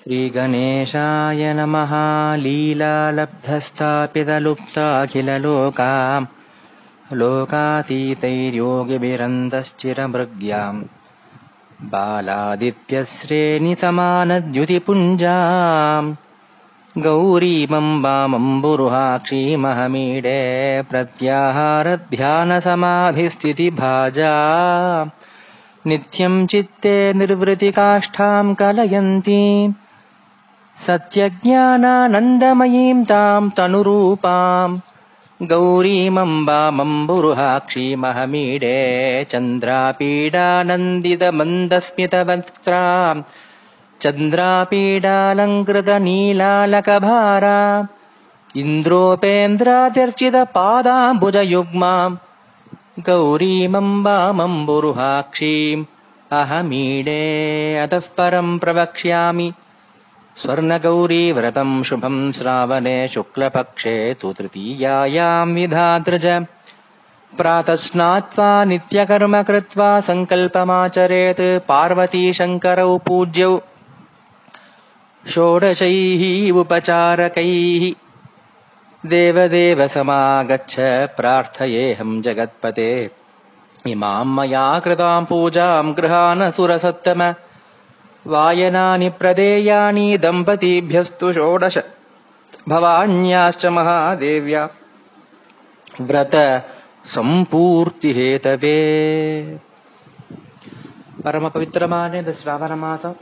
श्रीगणेशाय नमः लीलालब्धस्थापितलुप्ताखिललोका लोकातीतैर्योगिभिरन्तश्चिरमृग्याम् बालादित्यश्रेणिसमानद्युतिपुञ्जाम् गौरीमम्बामम्बुरुहाक्षीमहमीडे प्रत्याहारध्यानसमाधिस्थितिभाजा। नित्यम् चित्ते निर्वृतिकाष्ठाम् कलयन्ती सत्यज्ञानानन्दमयीम् ताम् तनुरूपाम् गौरीमम्बामम्बुरुहाक्षीमहमीडे चन्द्रापीडानन्दितमन्दस्मितवक्त्राम् चन्द्रापीडालङ्कृतनीलालकभारा इन्द्रोपेन्द्रात्यर्चितपादाम्बुजयुग्माम् गौरीमम्बामम्बुरुहाक्षीम् अहमीडे अतः परम् प्रवक्ष्यामि स्वर्णगौरीव्रतम् शुभम् श्रावणे शुक्लपक्षे तु तृतीयायाम् विधातृज। प्रातः स्नात्वा नित्यकर्म कृत्वा सङ्कल्पमाचरेत् पार्वतीशङ्करौ पूज्यौ। षोडशैः उपचारकैः। देवदेव समागच्छ प्रार्थयेऽहम् जगत्पते। इमाम् मया कृताम् पूजाम् गृहानसुरसत्तम वायनानि प्रदेयानि दम्पतीभ्यस्तु षोडश भवान्याश्च महादेव्या व्रत சம்பூர்த்திஹேதவே பரம பவித்திரமான இந்த ஸ்ராவண மாசம்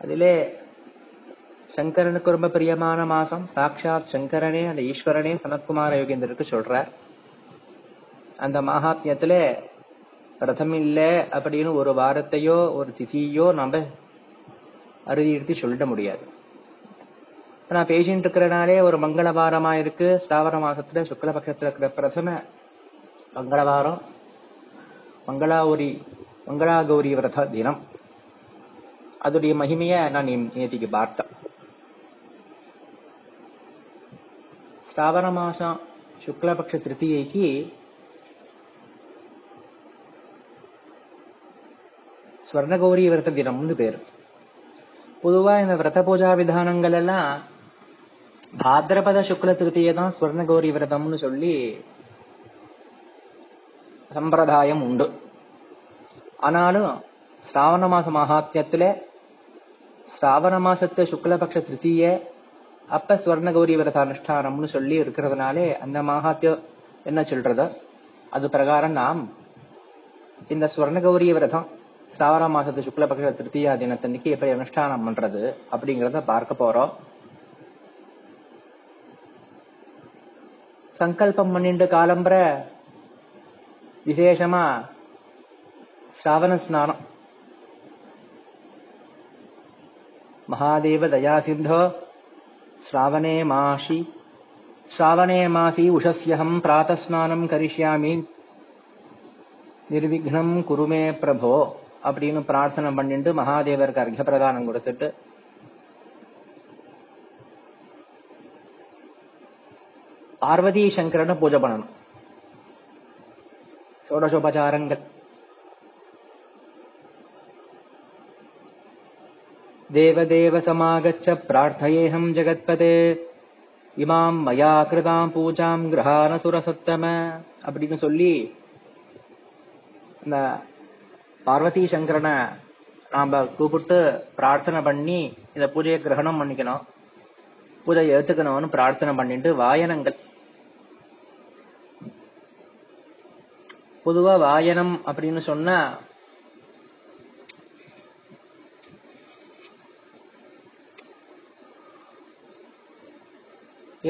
அதிலே சங்கரனுக்கு ரொம்ப பிரியமான மாசம் சாட்சாத் சங்கரனே அந்த ஈஸ்வரனே சனத்குமார யோகேந்திரருக்கு சொல்றார் அந்த மகாத்மியத்துல ரதம் இல்லை அப்படின்னு ஒரு வாரத்தையோ ஒரு திதியோ நம்ம அறுதி சொல்லிட முடியாது. நான் பேசிட்டு இருக்கிறனாலே ஒரு மங்கள வாரமா இருக்கு. ஸ்ராவண மாசத்துல சுக்லபக்ஷத்துல இருக்கிற பிரதம மங்களவாரம் மங்களாவுரி மங்களாகௌரி விரத தினம். அதோடைய மகிமைய நான் நேற்றுக்கு பார்த்தேன். ஸ்ராவண மாசம் சுக்லபக்ஷ திருத்தியைக்கு ஸ்வர்ணகௌரி விரத தினம்னு பேர். பொதுவா இந்த விரத பூஜா விதானங்கள் எல்லாம் பாத்திரபத சுக்ல திருத்தியை தான் ஸ்வர்ணகௌரி விரதம்னு சொல்லி சம்பிரதாயம் உண்டு. ஆனாலும் ஸ்ராவண மாச மகாத்மியத்துல ஸ்ராவண மாசத்து சுக்லபக்ஷ திருத்திய அப்ப ஸ்வர்ணகௌரி விரத அனுஷ்டானம்னு சொல்லி இருக்கிறதுனாலே அந்த மகாத்யம் என்ன சொல்றது? அது பிரகாரம் நாம் இந்த ஸ்வர்ணகௌரி விரதம் ஸ்ராவண மாசத்து சுக்லபக்ஷ திருத்தியா தினத்தன்னைக்கு எப்படி அனுஷ்டானம் பண்றது அப்படிங்கறத பார்க்க போறோம். சங்கல்பம் பண்ணிட்டு காலம்பர விசேஷமா ஸ்ராவண ஸ்நானம். மகாதேவ தயா சிந்தோ ஸ்ராவணே மாஷி ஸ்ராவணே மாசி உஷஸ்யஹம் பிராத்தஸ்நானம் கரிஷ்யாமி. நிர்விக்னம் குருமே பிரபோ. அப்படின்னு பிரார்த்தனை பண்ணிட்டு மகாதேவருக்கு அர்க்க பிரதானம் கொடுத்துட்டு பார்வதி சங்கரனை பூஜை பண்ணணும். சோடசோபச்சாரங்கள் தேவதேவ சமாகச்ச பிரார்த்தயேஹம் ஜெகத்பதே இமாம் மயா கிருதாம் பூஜாம் கிரகான சுரசத்தம அப்படின்னு சொல்லி அந்த பார்வதி சங்கரனை நாம கூப்பிட்டு பிரார்த்தனை பண்ணி இந்த பூஜையை கிரகணம் பண்ணிக்கணும். பூஜை ஏத்துக்கணும்னு பிரார்த்தனை பண்ணிட்டு வாயனங்கள். பொதுவா வாயனம் அப்படின்னு சொன்னா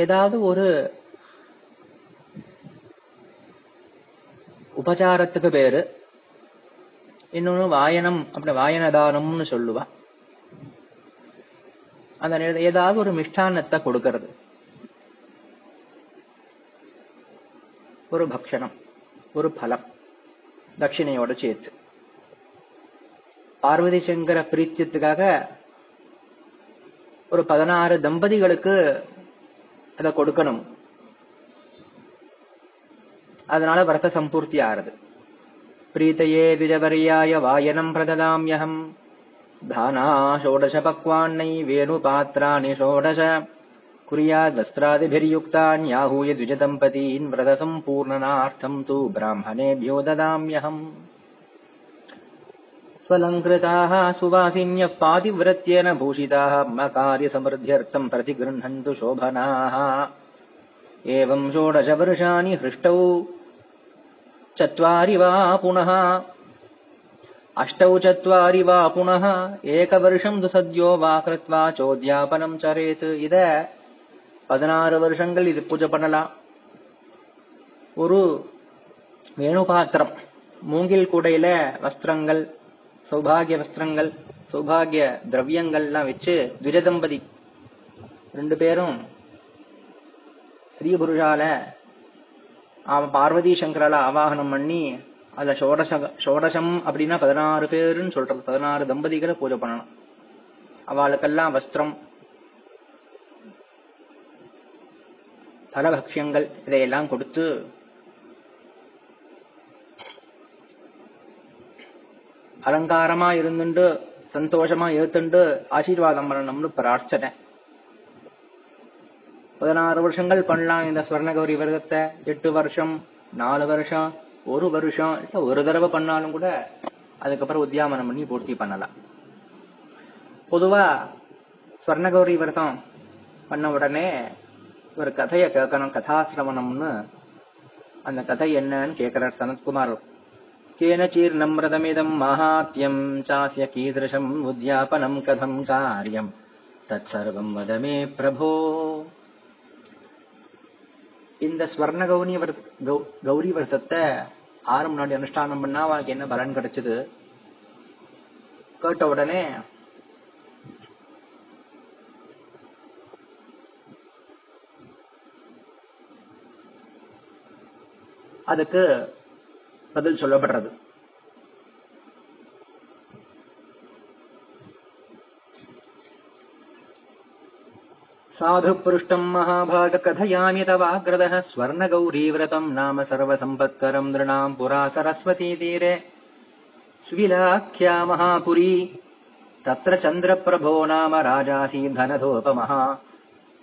ஏதாவது ஒரு உபச்சாரத்துக்கு பேரு. இன்னொன்னு வாயனம் அப்படி வாயனதானம்னு சொல்லுவா. அந்த ஏதாவது ஒரு மிஷ்டானத்தை கொடுக்கறது. ஒரு பக்ஷணம் ஒரு பலம் தட்சிணையோட சேர்த்து. பார்வதி சங்கர பிரீத்தியத்துக்காக ஒரு பதினாறு தம்பதிகளுக்கு அதை கொடுக்கணும். அதனால விரத சம்பூர்த்தி ஆறுது. प्रीतये द्विजवर्याय वायनम् प्रददाम्यहम्। धाना षोडश। पक्वाण्यैवेणुपात्राणि षोडश कुर्याद्वस्त्रादिभिर्युक्तान्याहूय द्विजदम्पतीन् व्रतसम्पूर्णनार्थम् तु ब्राह्मणेभ्यो ददाम्यहम्। स्वलङ्कृताः सुवासिन्यः पातिव्रत्येन भूषिताः मकार्यसमृद्ध्यर्थम् प्रतिगृह्णन्तु शोभनाः। एवम् षोडशवर्षाणि हृष्टौ। चत्वारि वा पुनः अष्टौ चत्वारि वा पुनः एकवर्षम् तु सद्यो वा कृत्वा चोद्यापनम् चरेत् இத பதினாறு வருஷங்கள் இது பூஜை பண்ணலாம் ஒரு வேணுபாத்திரம் மூங்கில் கூடையில வஸ்திரங்கள் சௌபாகிய வஸ்திரங்கள் சௌபாகிய திரவியங்கள்லாம் வச்சு துஜதம்பதி ரெண்டு பேரும் ஸ்ரீ புருஷால அவன் பார்வதி சங்கரால ஆவாகனம் பண்ணி அதுல ஷோடச ஷோடசம் அப்படின்னா பதினாறு பேருன்னு சொல்றது. பதினாறு தம்பதிகளை பூஜை பண்ணணும். அவளுக்கெல்லாம் வஸ்திரம் பலபக்ஷங்கள் இதையெல்லாம் கொடுத்து அலங்காரமா இருந்துட்டு சந்தோஷமா ஏத்துண்டு ஆசீர்வாதம் பண்ணணும்னு பிரார்த்தனை. பதினாறு வருஷங்கள் பண்ணலாம் இந்த ஸ்வர்ணகௌரி விரதத்தை. எட்டு வருஷம் நாலு வருஷம் ஒரு வருஷம் இல்ல ஒரு தடவை பண்ணாலும் கூட அதுக்கப்புறம் உத்தியாமனம் பண்ணி பூர்த்தி பண்ணலாம். பொதுவா ஸ்வர்ணகௌரி விரதம் பண்ண உடனே ஒரு கதையை கேட்கணும் கதாசிரவணம்னு. அந்த கதை என்னன்னு கேட்கிறார் சனத்குமார். கேனச்சீர்ணம் ரதமிதம் மகாத்யம் சாசிய கீதம் உத்யாபனம் கதம் காரியம். தத் சர்வம் வதமே பிரபோ. இந்த ஸ்வர்ண கௌரி விரத கௌ- கௌரி விரதத்தை ஆறு முன்னாடி அனுஷ்டானம் பண்ணா அவளுக்கு என்ன பலன் கிடைச்சது? கேட்ட உடனே அதுக்கு பதில் சொல்லப்படுறது. साधु पृष्टम् महाभाग कथयामि तवाग्रदः स्वर्णगौरीव्रतम् नाम सर्वसम्पत्करम् नृणाम् पुरा सरस्वतीतीरे सुविलाख्या महापुरी तत्र चन्द्रप्रभो नाम राजासीधनधोपमः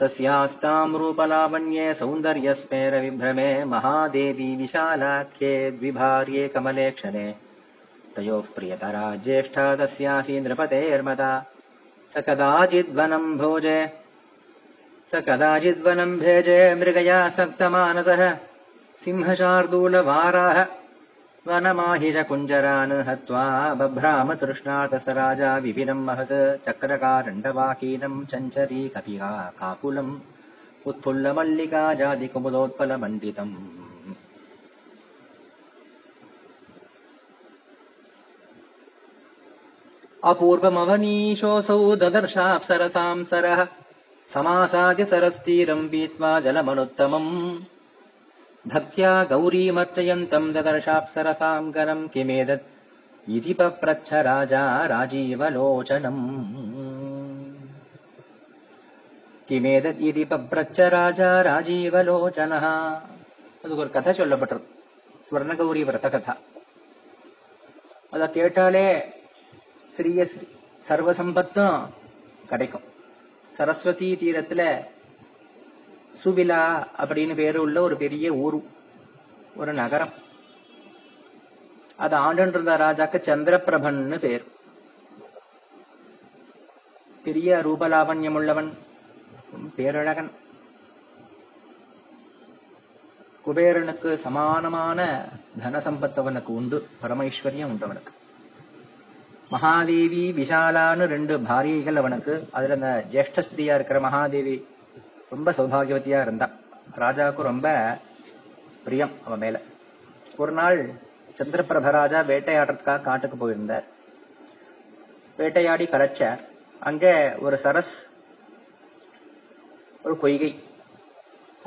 तस्यास्ताम् रूपलावण्ये सौन्दर्यस्मेरविभ्रमे महादेवी विशालाख्ये द्विभार्ये कमले क्षणे तयोः प्रियतरा ज्येष्ठा तस्यासी नृपतेर्मता स कदाचिद्वनम् भोजे स कदाचिद्वनम् भेजे मृगया सक्तमानसः सिंहशार्दूलवाराः वनमाहिष कुञ्जरान् हत्वा बभ्राम तृष्णात् स राजा विपिनम् महत् चक्रकारण्डवाकीनम् चञ्चरी कपिहा काकुलम् उत्फुल्लमल्लिका जातिकुमुदोत्पलमण्डितम्। अपूर्वमवनीशोऽसौ ददर्शाप्सरसाम् सरः समासाद्य सरस्तीरम् पीत्वा जलमनुत्तमम् भक्त्या गौरीमर्चयन्तम् ददर्शाप्सरसाम् गरम् किमेतत् इति पप्रच्छ राजा राजीवलोचनम् கிமேதத் இது பப்ரச்ச ராஜா ராஜீவலோச்சனः அதுக்கு ஒரு கதை சொல்லப்பட்டது ஸ்வர்ணகௌரி விரத கதா அத கேட்டாலே சிறிய சி- சர்வ சம்பத்தும் கிடைக்கும் சரஸ்வதி தீரத்துல சுவிலா அப்படின்னு பேரு உள்ள ஒரு பெரிய ஊரு ஒரு நகரம். அது ஆண்டுன்னு இருந்த ராஜாக்கு சந்திரபிரபன்னு பேர். பெரிய ரூபலாவண்யம் உள்ளவன் பேரழகன். குபேரனுக்கு சமானமான தன சம்பத்து அவனுக்கு உண்டு பரமேஸ்வரியம் உண்டு அவனுக்கு மகாதேவி விஷாலான்னு ரெண்டு பாரியைகள் அவனுக்கு. அதுல அந்த ஜேஷ்ட ஸ்திரியா இருக்கிற மகாதேவி ரொம்ப சௌபாகியவதியா இருந்தா. ராஜாவுக்கு ரொம்ப பிரியம் அவன் மேல. ஒரு நாள் சந்திரபிரப ராஜா வேட்டையாடுறதுக்காக காட்டுக்கு போயிருந்தார். வேட்டையாடி கலைச்சார். அங்க ஒரு சரஸ் ஒரு பொய்கை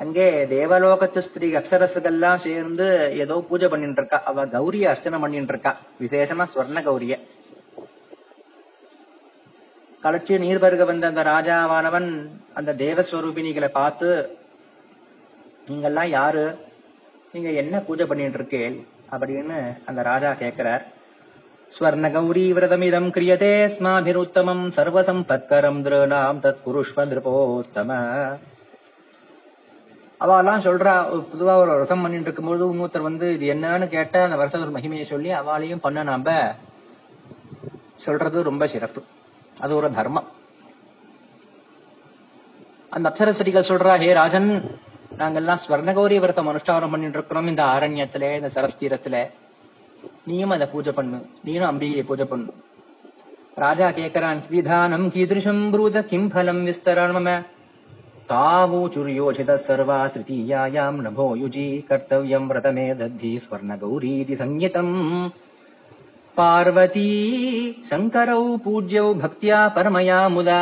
அங்கே தேவலோகத்து ஸ்திரீ அப்சரசுகள்லாம் சேர்ந்து ஏதோ பூஜை பண்ணிட்டு இருக்கா அவ கௌரிய அர்ச்சனை பண்ணிட்டு இருக்கா விசேஷமா ஸ்வர்ண கௌரிய. களைச்சு நீர் பருக வந்த அந்த ராஜாவானவன் அந்த தேவஸ்வரூபிணிகளை பார்த்து நீங்கெல்லாம் யாரு? நீங்க என்ன பூஜை பண்ணிட்டு இருக்கேள் அப்படின்னு அந்த ராஜா கேட்கிறார். ஸ்வர்ணகௌரி விரதமிதம் கிரியதே ஸ்மாபிருத்தமம் சர்வசம்பத்கரம் திருநாம் தத் குருஷ்வ அவ அவெல்லாம் சொல்றா பொதுவா ஒரு விரதம் பண்ணிட்டு இருக்கும்போது இன்னொருத்தர் வந்து இது என்னன்னு கேட்டா அந்த வருஷம் ஒரு மகிமையை சொல்லி அவளையும் பண்ண நாம சொல்றது ரொம்ப சிறப்பு. அது ஒரு தர்மம். அந்த அப்சர செடிகள் சொல்றா ஹே ராஜன் நாங்கெல்லாம் ஸ்வர்ணகௌரி விரதம் அனுஷ்டானம் பண்ணிட்டு இருக்கிறோம் இந்த ஆரண்யத்துல இந்த சரஸ்தீரத்துல. நீயும் அதை பூஜை பண்ணு. நீனும் அம்பிகையை பூஜை பண்ணு. ராஜா கேட்கிறான் விதானம் கீதிருஷம் ப்ரூத கிம் பலம் விஸ்தரான் தாவூச்சுரியோஜித சர்வா திருத்தீயாயாம் நபோ யுஜி. கர்த்தவியம் விரதமே தத்தி ஸ்வர்ணகௌரீதி சங்கீதம். पार्वती शङ्करौ पूज्यौ भक्त्या परमया मुदा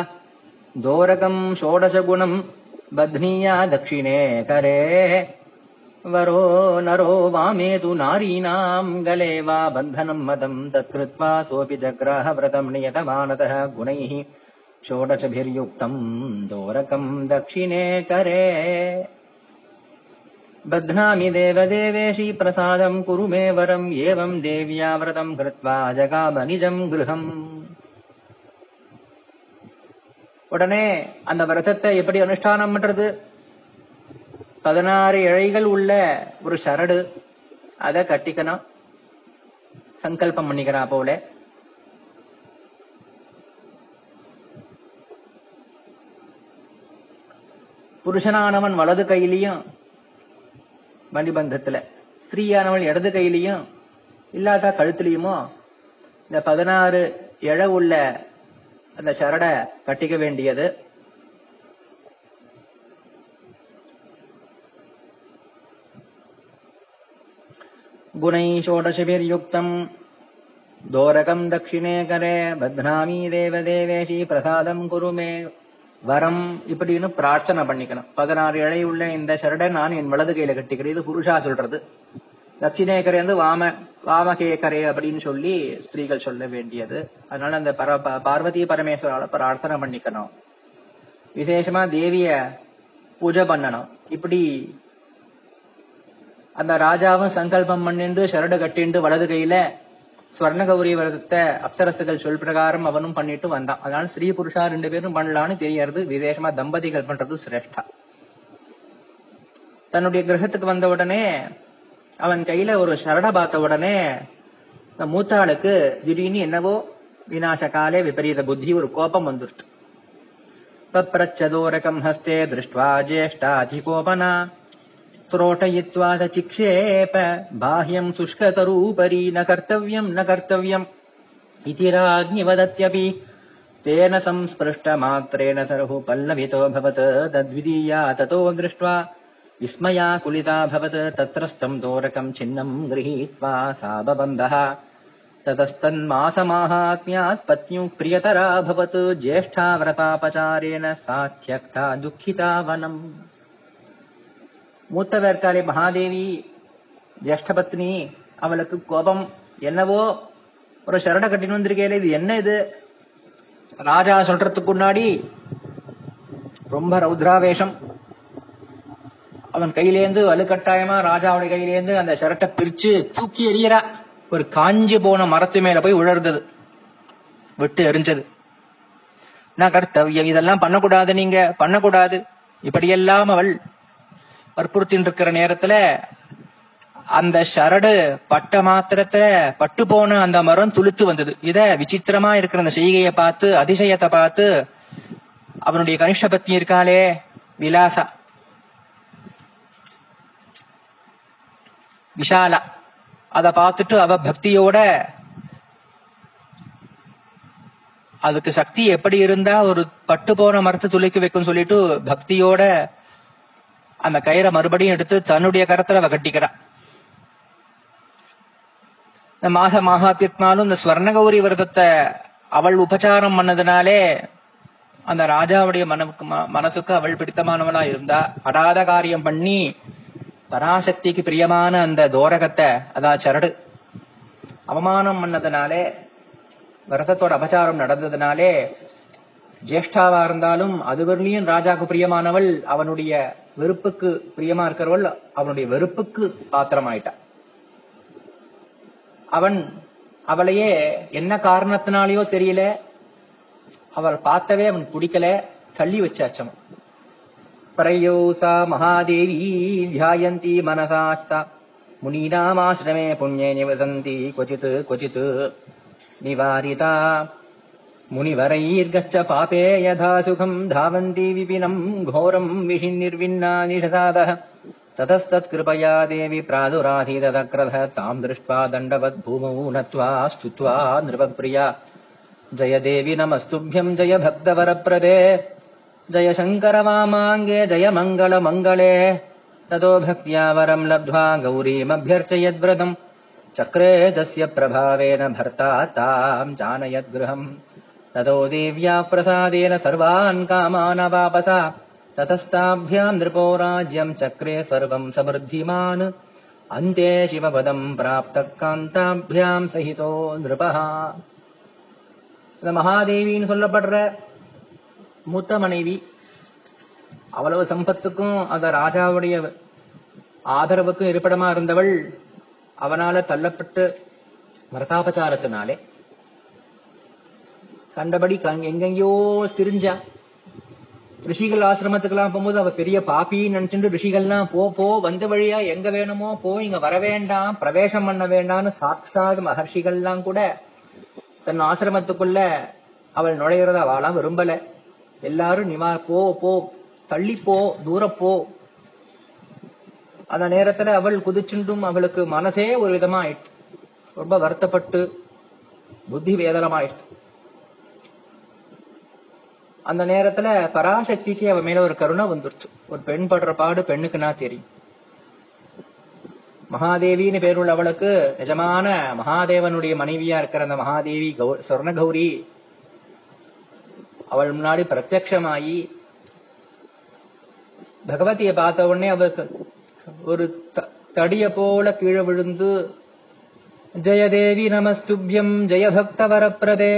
दोरकम् षोडशगुणम् बध्नीया दक्षिणे करे। वरो नरो वामे तु नारीणाम् गले वा बन्धनम् मदम् तत्कृत्वा सोऽपि जग्राह व्रतम् नियतमानतः गुणैः। षोडशभिर्युक्तम् दोरकम् दक्षिणे करे बध्नामि देवदेवेशी प्रसादम् कुरु मे वरम् एवम् देव्या व्रतम् कृत्वा जगाम निजम् गृहम् உடனே அந்த விரதத்தை எப்படி அனுஷ்டானம் பண்றது பதினாறு இழைகள் உள்ள ஒரு சரடு அதை கட்டிக்கணும் சங்கல்பம் பண்ணிக்கிறா போல புருஷனானவன் வலது கையிலையும் மணிபந்தத்துல ஸ்ரீயானவள் இடது கையிலையும் இல்லாட்டா கழுத்துலயுமோ இந்த பதினாறு இழ உள்ள அந்த சரடை கட்டிக்க வேண்டியது. குணை ஷோடசபிர்யுக்தம். தோரகம் தட்சிணே கரே பத்னாமி தேவதேவேஷி பிரசாதம் குருமே. வரம் இப்படின்னு பிரார்த்தனை பண்ணிக்கணும். பதினாறு இழை உள்ள இந்த சரடை நான் என் வலது கையில கட்டிக்கிறேன். இது புருஷா சொல்றது. தட்சிணேக்கரை வந்து வாம வாமகேக்கரை அப்படின்னு சொல்லி ஸ்திரீகள் சொல்ல வேண்டியது. அதனால அந்த பர ப- பார்வதி பரமேஸ்வரால பிரார்த்தனை பண்ணிக்கணும். விசேஷமா தேவிய பூஜை பண்ணணும். இப்படி அந்த ராஜாவும் சங்கல்பம் பண்ணிண்டு ஷரடு கட்டிண்டு வலது கையில ஸ்வர்ணகௌரி விரதத்தை அப்சரசுகள் சொல் பிரகாரம் அவனும் பண்ணிட்டு வந்தான். அதனால ஸ்ரீ புருஷா ரெண்டு பேரும் பண்ணலான்னு தெரியறது விசேஷமா தம்பதிகள் பண்றது சிரேஷ்டா. தன்னுடைய கிரகத்துக்கு வந்த உடனே அவன் கையில ஒரு சரட பார்த்த உடனே மூத்தாளுக்கு திடீர்னு என்னவோ விநாச காலே விபரீத புத்தி ஒரு கோபம் வந்துருச்சு. பப்ரச்சதோரகம் ஹஸ்தே திருஷ்டுவா ஜேஷ்டாதிகோபனா. त्रोटयित्वा च चिक्षेप बाह्यम् शुष्कतरूपरि न कर्तव्यम् न कर्तव्यम् इति राज्ञि वदत्यपि तेन संस्पृष्टमात्रेण तरुः पल्लवितोऽभवत् तद्विदीया ततो दृष्ट्वा विस्मयाकुलिताभवत् तत्रस्थम् दोरकम् छिन्नम् गृहीत्वा सा बबन्धः ततस्तन्मासमाहात्म्यात् पत्न्युः प्रियतराभवत् ज्येष्ठा व्रतापचारेण सा त्यक्ता दुःखिता वनम् மூத்தவர்காலே மகாதேவி ஜேஷ்டபத்னி அவளுக்கு கோபம். என்னவோ? ஒரு சரட கட்டின்னு வந்திருக்கேல இது என்ன இது? ராஜா சொல்றதுக்கு முன்னாடி ரொம்ப ரௌத்ராவேஷம். அவன் கையிலேந்து வலுக்கட்டாயமா ராஜாவுடைய கையிலேந்து அந்த சரட்டை பிரிச்சு தூக்கி எறியறா ஒரு காஞ்சி போன மரத்து மேல போய் உழர்ந்தது விட்டு எரிஞ்சது. நான் கர்த்தவியம் இதெல்லாம் பண்ணக்கூடாது நீங்க பண்ணக்கூடாது. இப்படியெல்லாம் அவள் வற்புறுத்தின்னு இருக்கிற நேரத்துல அந்த சரடு பட்ட மாத்திரத்துல பட்டு போன அந்த மரம் துளுத்து வந்தது. இத விசித்திரமா இருக்கிற அந்த செய்கையை பார்த்து அதிசயத்தை பார்த்து அவனுடைய கனிஷ்ட பத்னி இருக்காளே விலாசா. விஷாலா. அத பார்த்துட்டு அவ பக்தியோட அதுக்கு சக்தி எப்படி இருந்தா ஒரு பட்டு போன மரத்தை துளைக்கி வைக்கும் சொல்லிட்டு பக்தியோட அந்த கயிறை மறுபடியும் எடுத்து தன்னுடைய கரத்துல அவ கட்டிக்கிறா இந்த மாச மாகாத்தியத்னாலும் இந்த ஸ்வர்ணகௌரி விரதத்தை அவள் உபச்சாரம் பண்ணதுனாலே அந்த ராஜாவுடைய மனவுக்கு ம- மனசுக்கு அவள் பிடித்தமானவளா இருந்தா அடாத காரியம் பண்ணி பராசக்திக்கு பிரியமான அந்த தோரகத்தை அதான் சரடு அவமானம் பண்ணதுனாலே விரதத்தோட அபச்சாரம் நடந்ததுனாலே ஜேஷ்டாவா இருந்தாலும் அதுவர்ணியன் ராஜாக்கு பிரியமானவள் அவனுடைய வெறுப்புக்கு பிரியமா இருக்கிறவள் அவனுடைய வெறுப்புக்கு பாத்திரமாயிட்டா அவன் அவளையே என்ன காரணத்தினாலேயோ தெரியல. அவள் பார்த்தவே அவன் பிடிக்கல தள்ளி வச்சாச்சம் பிரயோசா மகாதேவி தியாயந்தி மனசாஸ்தா முனீனாமாசிரமே புண்ணிய நிவசந்தி கொச்சித்து கொச்சித்து நிவாரிதா मुनिवरैर्गच्छ पापे यथा सुखम् धावन्ति विपिनम् घोरम् विहिन्निर्विन्ना निषसादः ततस्तत्कृपया देवि प्रादुराधीतदक्रधः ताम् दृष्ट्वा दण्डवद्भूमौ नत्वा स्तुत्वा नृपप्रिया। जय देवि नमस्तुभ्यम् जय भक्तवरप्रदे। जय शङ्करवामाङ्गे जय मङ्गलमङ्गले। ततो भक्त्या वरम् लब्ध्वा गौरीमभ्यर्चयद्व्रतम्। चक्रे तस्य प्रभावेन भर्ता ताम् जानयद्गृहम् ततो देव्या प्रसादेन सर्वान् कामानवापसा ततस्ताभ्याम् नृपो राज्यम् चक्रे सर्वम् समृद्धिमान् अन्ते शिवपदम् प्राप्तः कान्ताभ्याम् सहितो नृपः இந்த மகாதேவின்னு சொல்லப்படுற மூத்த மனைவி அவ்வளவு சம்பத்துக்கும் அந்த ராஜாவுடைய ஆதரவுக்கும் இருப்பிடமா இருந்தவள் அவனால தள்ளப்பட்டு மரதாபச்சாரத்தினாலே கண்டபடி எங்கெங்கயோ திரிஞ்சா. ரிஷிகள் ஆசிரமத்துக்கெல்லாம் போகும்போது அவ பெரிய பாப்பின்னு நினைச்சுட்டு ரிஷிகள்லாம் போ போ வந்த வழியா எங்க வேணுமோ போ இங்க வர வேண்டாம் பிரவேசம் பண்ண வேண்டாம்னு சாட்சாத் மகர்ஷிகள்லாம் கூட தன் ஆசிரமத்துக்குள்ள அவள் நுழையிறத அவளாம் விரும்பல. எல்லாரும் நிவா போ போ தள்ளி போ தூர போ அந்த நேரத்துல அவள் குதிச்சுண்டும் அவளுக்கு மனசே ஒரு விதமா ஆயிடுச்சு ரொம்ப வருத்தப்பட்டு புத்தி வேதனமாயிடுச்சு அந்த நேரத்துல பராசக்திக்கு அவ மேல ஒரு கருணை வந்துருச்சு. ஒரு பெண் படுற பாடு பெண்ணுக்குன்னா தெரியும். மகாதேவின்னு பேருள்ள அவளுக்கு நிஜமான மகாதேவனுடைய மனைவியா இருக்கிற அந்த மகாதேவி கௌ சொர்ண கௌரி அவள் முன்னாடி பிரத்யமாயி பகவதியை பார்த்த உடனே அவளுக்கு ஒரு த- தடிய போல கீழே விழுந்து ஜெயதேவி நமஸ்துபியம் ஜெயபக்த வரப்பிரதே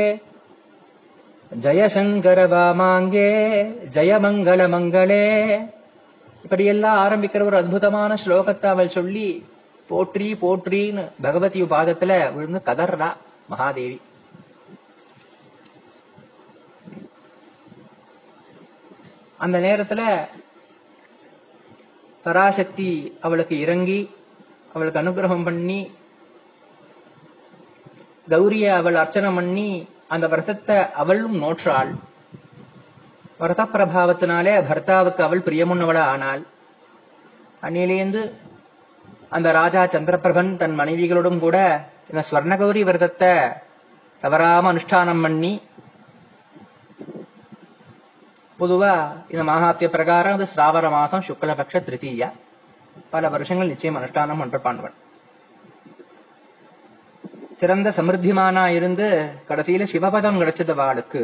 ஜெய சங்கர வாமாங்கே ஜெய மங்களே. இப்படியெல்லாம் ஆரம்பிக்கிற ஒரு அற்புதமான ஸ்லோகத்தை அவள் சொல்லி போற்றி போற்றின்னு பகவதி பாதத்துல விழுந்து கதர்றா மகாதேவி. அந்த நேரத்துல பராசக்தி அவளுக்கு இறங்கி அவளுக்கு அனுகிரகம் பண்ணி கௌரிய அவள் அர்ச்சனை பண்ணி அந்த விரதத்தை அவளும் நோற்றாள். விரத பிரபாவத்தினாலே பர்த்தாவுக்கு அவள் பிரியமுன்னவளா ஆனாள் அன்னிலேந்து அந்த ராஜா சந்திரபிரபன் தன் மனைவிகளோடும் கூட இந்த ஸ்வர்ணகௌரி விரதத்தை தவறாம அனுஷ்டானம் பண்ணி பொதுவா இந்த மகாத்திய பிரகாரம் அது சிராவர மாசம் சுக்லபக்ஷ திருத்தீயா பல வருஷங்கள் நிச்சயம் அனுஷ்டானம் பண்றப்பான்வன் சிறந்த சமிருத்திமானா இருந்து கடைசியில சிவபதம் கிடைச்சது வாளுக்கு.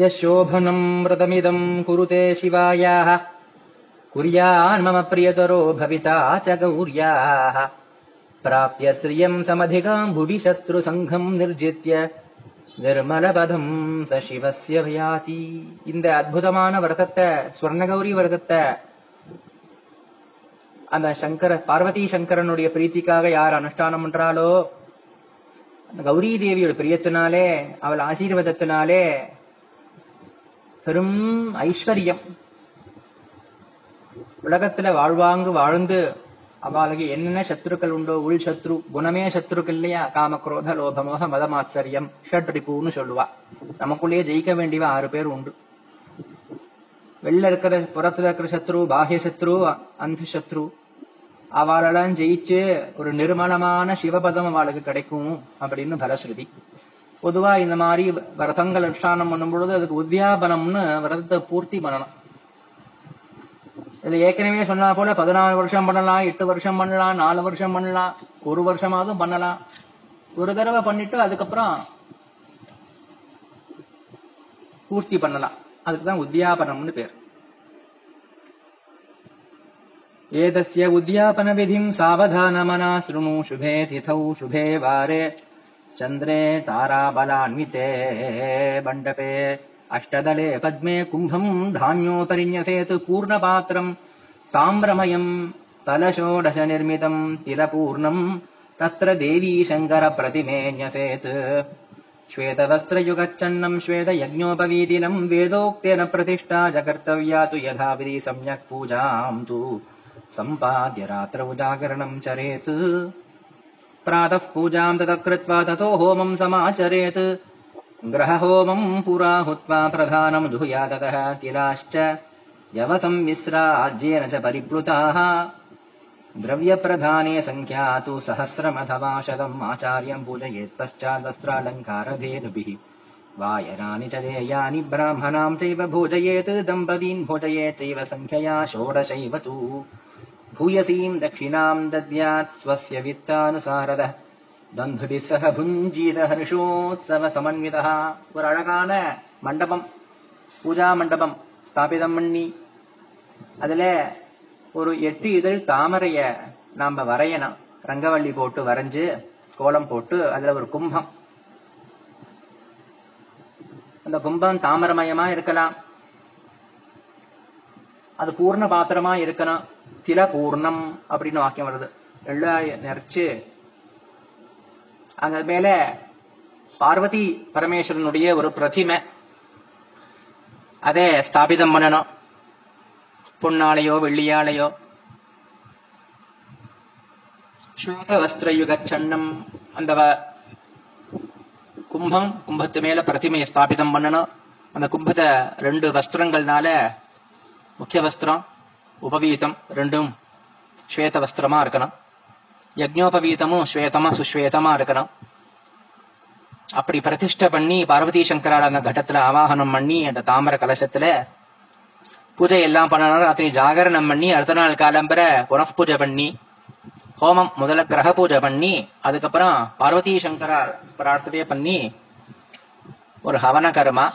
யசோபனம் விரதமிதம் குருதே சிவாயாக. குறியான் மம பிரியதரோ பவிதா ச கௌரியாக பிராபிய ஸ்ரீயம் சமதிகாம் புவி சத்ரு சங்கம் நிர்ஜித்ய. நிர்மலபதம் சசிவசிய வியாதி. இந்த அற்புதமான விரதத்தை சுவர்ணகௌரி விரதத்தை அந்த சங்கர பார்வதி சங்கரனுடைய பிரீத்திக்காக யார் அனுஷ்டானம் பண்றாளோ அந்த கௌரி தேவியோட பிரியத்தினாலே அவள் ஆசீர்வாதத்தினாலே பெரும் ஐஸ்வர்யம். உலகத்துல வாழ்வாங்கு வாழ்ந்து அவளுக்கு என்னென்ன சத்ருக்கள் உண்டோ உள் சத்ரு குணமே சத்ருக்கள் இல்லையா? காம குரோத லோபமோக மதமாச்சரியம் ஷட் ரிப்புன்னு சொல்லுவா. நமக்குள்ளேயே ஜெயிக்க வேண்டியவ ஆறு பேர் உண்டு. வெளில இருக்கிற புறத்துல இருக்கிற சத்ரு பாஹ்ய சத்ரு அந்த சத்ரு அவளெல்லாம் ஜெயிச்சு ஒரு நிர்மலமான சிவபதம் அவளுக்கு கிடைக்கும் அப்படின்னு பலஸ்ருதி பொதுவா இந்த மாதிரி விரதங்கள் அனுஷ்டானம் பண்ணும் பொழுது அதுக்கு உத்தியாபனம்னு விரதத்தை பூர்த்தி பண்ணணும் இது ஏற்கனவே சொன்னா போல பதினாலு வருஷம் பண்ணலாம் எட்டு வருஷம் பண்ணலாம் நாலு வருஷம் பண்ணலாம் ஒரு வருஷமாவது பண்ணலாம். ஒரு தடவை பண்ணிட்டு அதுக்கப்புறம் பூர்த்தி பண்ணலாம். அதுக்குதான் உத்தியாபனம்னு பேர். एतस्य उद्यापनविधिम् सावधानमना शृणु शुभे तिथौ शुभे वारे। चन्द्रे ताराबलान्विते मण्डपे अष्टदले पद्मे कुम्भम् धान्योपरिन्यसेत् पूर्णपात्रम् ताम्रमयम् तलषोडशनिर्मितम् तिलपूर्णम् तत्र देवी शङ्करप्रतिमे न्यसेत् श्वेतवस्त्रयुगच्छन्नम् श्वेतयज्ञोपवीतिनम् वेदोक्तेन प्रतिष्ठा च कर्तव्या तु यथाविधि सम्यक् पूजाम् तु सम्पाद्य रात्रौ जागरणम् चरेत्। प्रातः पूजाम् ततः कृत्वा ततो होमम् समाचरेत्। ग्रहहोमम् पुरा हुत्वा प्रधानम् तिलाश्च यवसंविस्राज्येन च परिप्लुताः। द्रव्यप्रधाने सङ्ख्या तु सहस्रमथवा शतम् आचार्यम् पूजयेत् पश्चाद्वस्त्रालङ्कारधेनुभिः वायनानि च देयानि ब्राह्मणाम् चैव भोजयेत् दम्पतीन् भोजयेत् चैव सङ्ख्यया षोडशैव तु भूयसीम् दक्षिणाम् दद्यात् स्वस्य वित्तानुसारतः பந்துபிஸ் சக புஞ்சீத ஹர்ஷோத்சவ சமன்விதா ஒரு அழகான மண்டபம் பூஜா மண்டபம் ஸ்தாபிதம் பண்ணி அதுல ஒரு எட்டு இதழ் தாமரைய நாம வரையணும் ரங்கவள்ளி போட்டு வரைஞ்சு கோலம் போட்டு அதுல ஒரு கும்பம் அந்த கும்பம் தாமரமயமா இருக்கலாம் அது பூர்ண பாத்திரமா இருக்கணும். தில பூர்ணம் அப்படின்னு வாக்கியம் வருது. எள்ள நிறைச்சு. அங்க மேல பார்வதி பரமேஸ்வரனுடைய ஒரு பிரதிமை. அதே ஸ்தாபிதம் பண்ணணும். பொன்னாலையோ வெள்ளியாலையோ. ஸ்வேத வஸ்திரயுக சன்னம் அந்த கும்பம் கும்பத்து மேல பிரதிமையை ஸ்தாபிதம் பண்ணணும். அந்த கும்பத்தை ரெண்டு வஸ்திரங்கள்னால முக்கிய வஸ்திரம் உபவீதம் ரெண்டும் ஸ்வேத வஸ்திரமா இருக்கணும். யஜ்னோபவீதமும் ஸ்வேதமா சுஸ்வேதமா இருக்கணும். அப்படி பிரதிஷ்டை பண்ணி பார்வதி சங்கரால் அந்த கட்டத்துல ஆவாகனம் பண்ணி அந்த தாமர கலசத்துல பூஜை எல்லாம் பண்ணனாலும் ராத்திரி ஜாகரணம் பண்ணி அடுத்த நாள் காலம்பர புனப்பூஜை பண்ணி ஹோமம் முதல்ல கிரக பூஜை பண்ணி அதுக்கப்புறம் பார்வதி சங்கரார் பிரார்த்தனையே பண்ணி ஒரு ஹவன கர்மா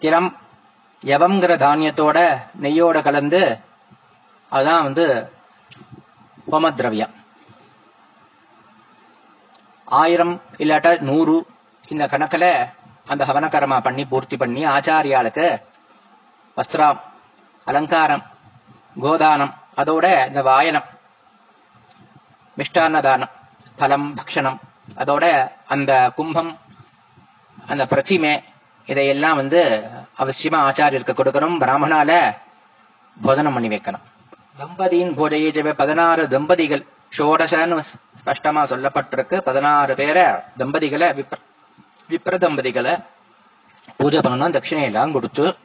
தினம் யவங்கிற தானியத்தோட நெய்யோட கலந்து அதான் வந்து ஹோமத்ரவியம் ஆயிரம் இல்லாட்ட நூறு இந்த கணக்கில் அந்த ஹவனகரமா பண்ணி பூர்த்தி பண்ணி ஆச்சாரியாளுக்கு வஸ்திரம் அலங்காரம் கோதானம் அதோட இந்த வாயனம் மிஷ்டான்னதானம் பலம் பக்ஷணம் அதோட அந்த கும்பம் அந்த பிரதிமை இதையெல்லாம் வந்து அவசியமா ஆச்சாரியருக்கு கொடுக்கணும். பிராமணால போஜனம் பண்ணி வைக்கணும். தம்பதியின் பூஜையை ஜெப பதினாறு தம்பதிகள். ஷோடசன்னு ஸ்பஷ்டமா சொல்லப்பட்டிருக்கு. பதினாறு பேரை தம்பதிகளை விப்ர விப்ர தம்பதிகளை பூஜை பண்ணணும். தட்சிணையெல்லாம் கொடுத்து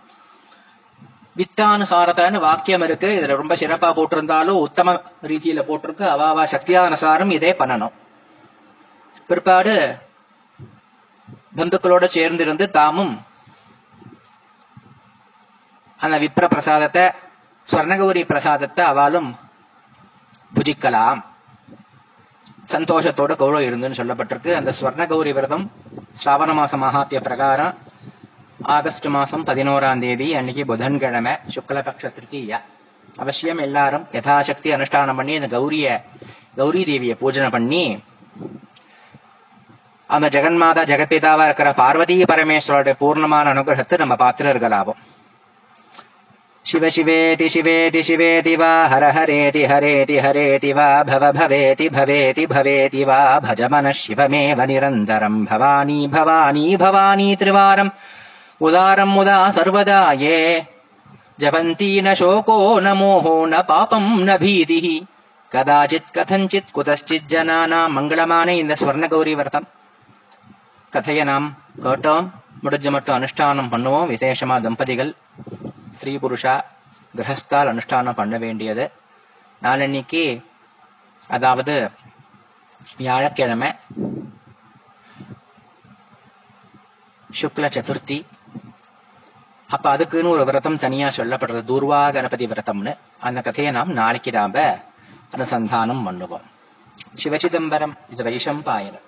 வித்தானுசாரத்தான்னு வாக்கியம் இருக்கு. இதுல ரொம்ப சிறப்பா போட்டிருந்தாலும் உத்தம ரீதியில போட்டிருக்கு. அவாவா சக்தியானுசாரம் இதே பண்ணணும். பிற்பாடு பந்துக்களோட சேர்ந்திருந்து தாமும் அந்த விப்ர பிரசாதத்தை ஸ்வர்ணகௌரி பிரசாதத்தை அவளும் புஜிக்கலாம் சந்தோஷத்தோட கௌரவம் இருந்துன்னு சொல்லப்பட்டிருக்கு அந்த ஸ்வர்ணகௌரி விரதம் ஸ்ராவண மாச மகாத்திய பிரகாரம் ஆகஸ்ட் மாசம் பதினோராம் தேதி அன்னைக்கு புதன்கிழமை சுக்லபக்ஷ திருத்தீயா அவசியம் எல்லாரும் யதாசக்தி அனுஷ்டானம் பண்ணி அந்த கௌரிய கௌரி தேவிய பூஜனை பண்ணி அந்த ஜெகன்மாதா ஜெகத்பிதாவா இருக்கிற பார்வதி பரமேஸ்வரோட பூர்ணமான அனுகிரகத்தை நம்ம பார்த்துட்டு இருக்கலாவோம் சிவ சிவேதி சிவேதி சிவேதி வா ஹர ஹரேதி ஹரேதி ஹரேதி வா பவ பவேதி பவேதி பவேதி வா பஜமன சிவமேவ நிரந்தரம். பவானி பவானி பவானி திருவாரம். உதாரம் முதா சர்வதா ஏ. ஜபந்தி ந சோகோ ந மோகோ ந பாபம் ந பீதி கதாச்சித் கதஞ்சித் குதச்சித் ஜனானா மங்களமான இந்த ஸ்வர்ண கௌரி வர்த்தம் கதையை நாம் கேட்டோம். முடிஞ்ச மட்டும் அனுஷ்டானம் பண்ணுவோம். விசேஷமா தம்பதிகள் ஸ்ரீ புருஷா கிரகஸ்தால் அனுஷ்டானம் பண்ண வேண்டியது. நாளன்னைக்கு அதாவது வியாழக்கிழமை சுக்ல சதுர்த்தி. அப்ப அதுக்குன்னு ஒரு விரதம் தனியா சொல்லப்படுறது தூர்வா கணபதி விரதம்னு. அந்த கதையை நாம் நாளைக்கு நாம அனுசந்தானம் பண்ணுவோம். சிவசிதம்பரம் இது வைஷம்பாயனம்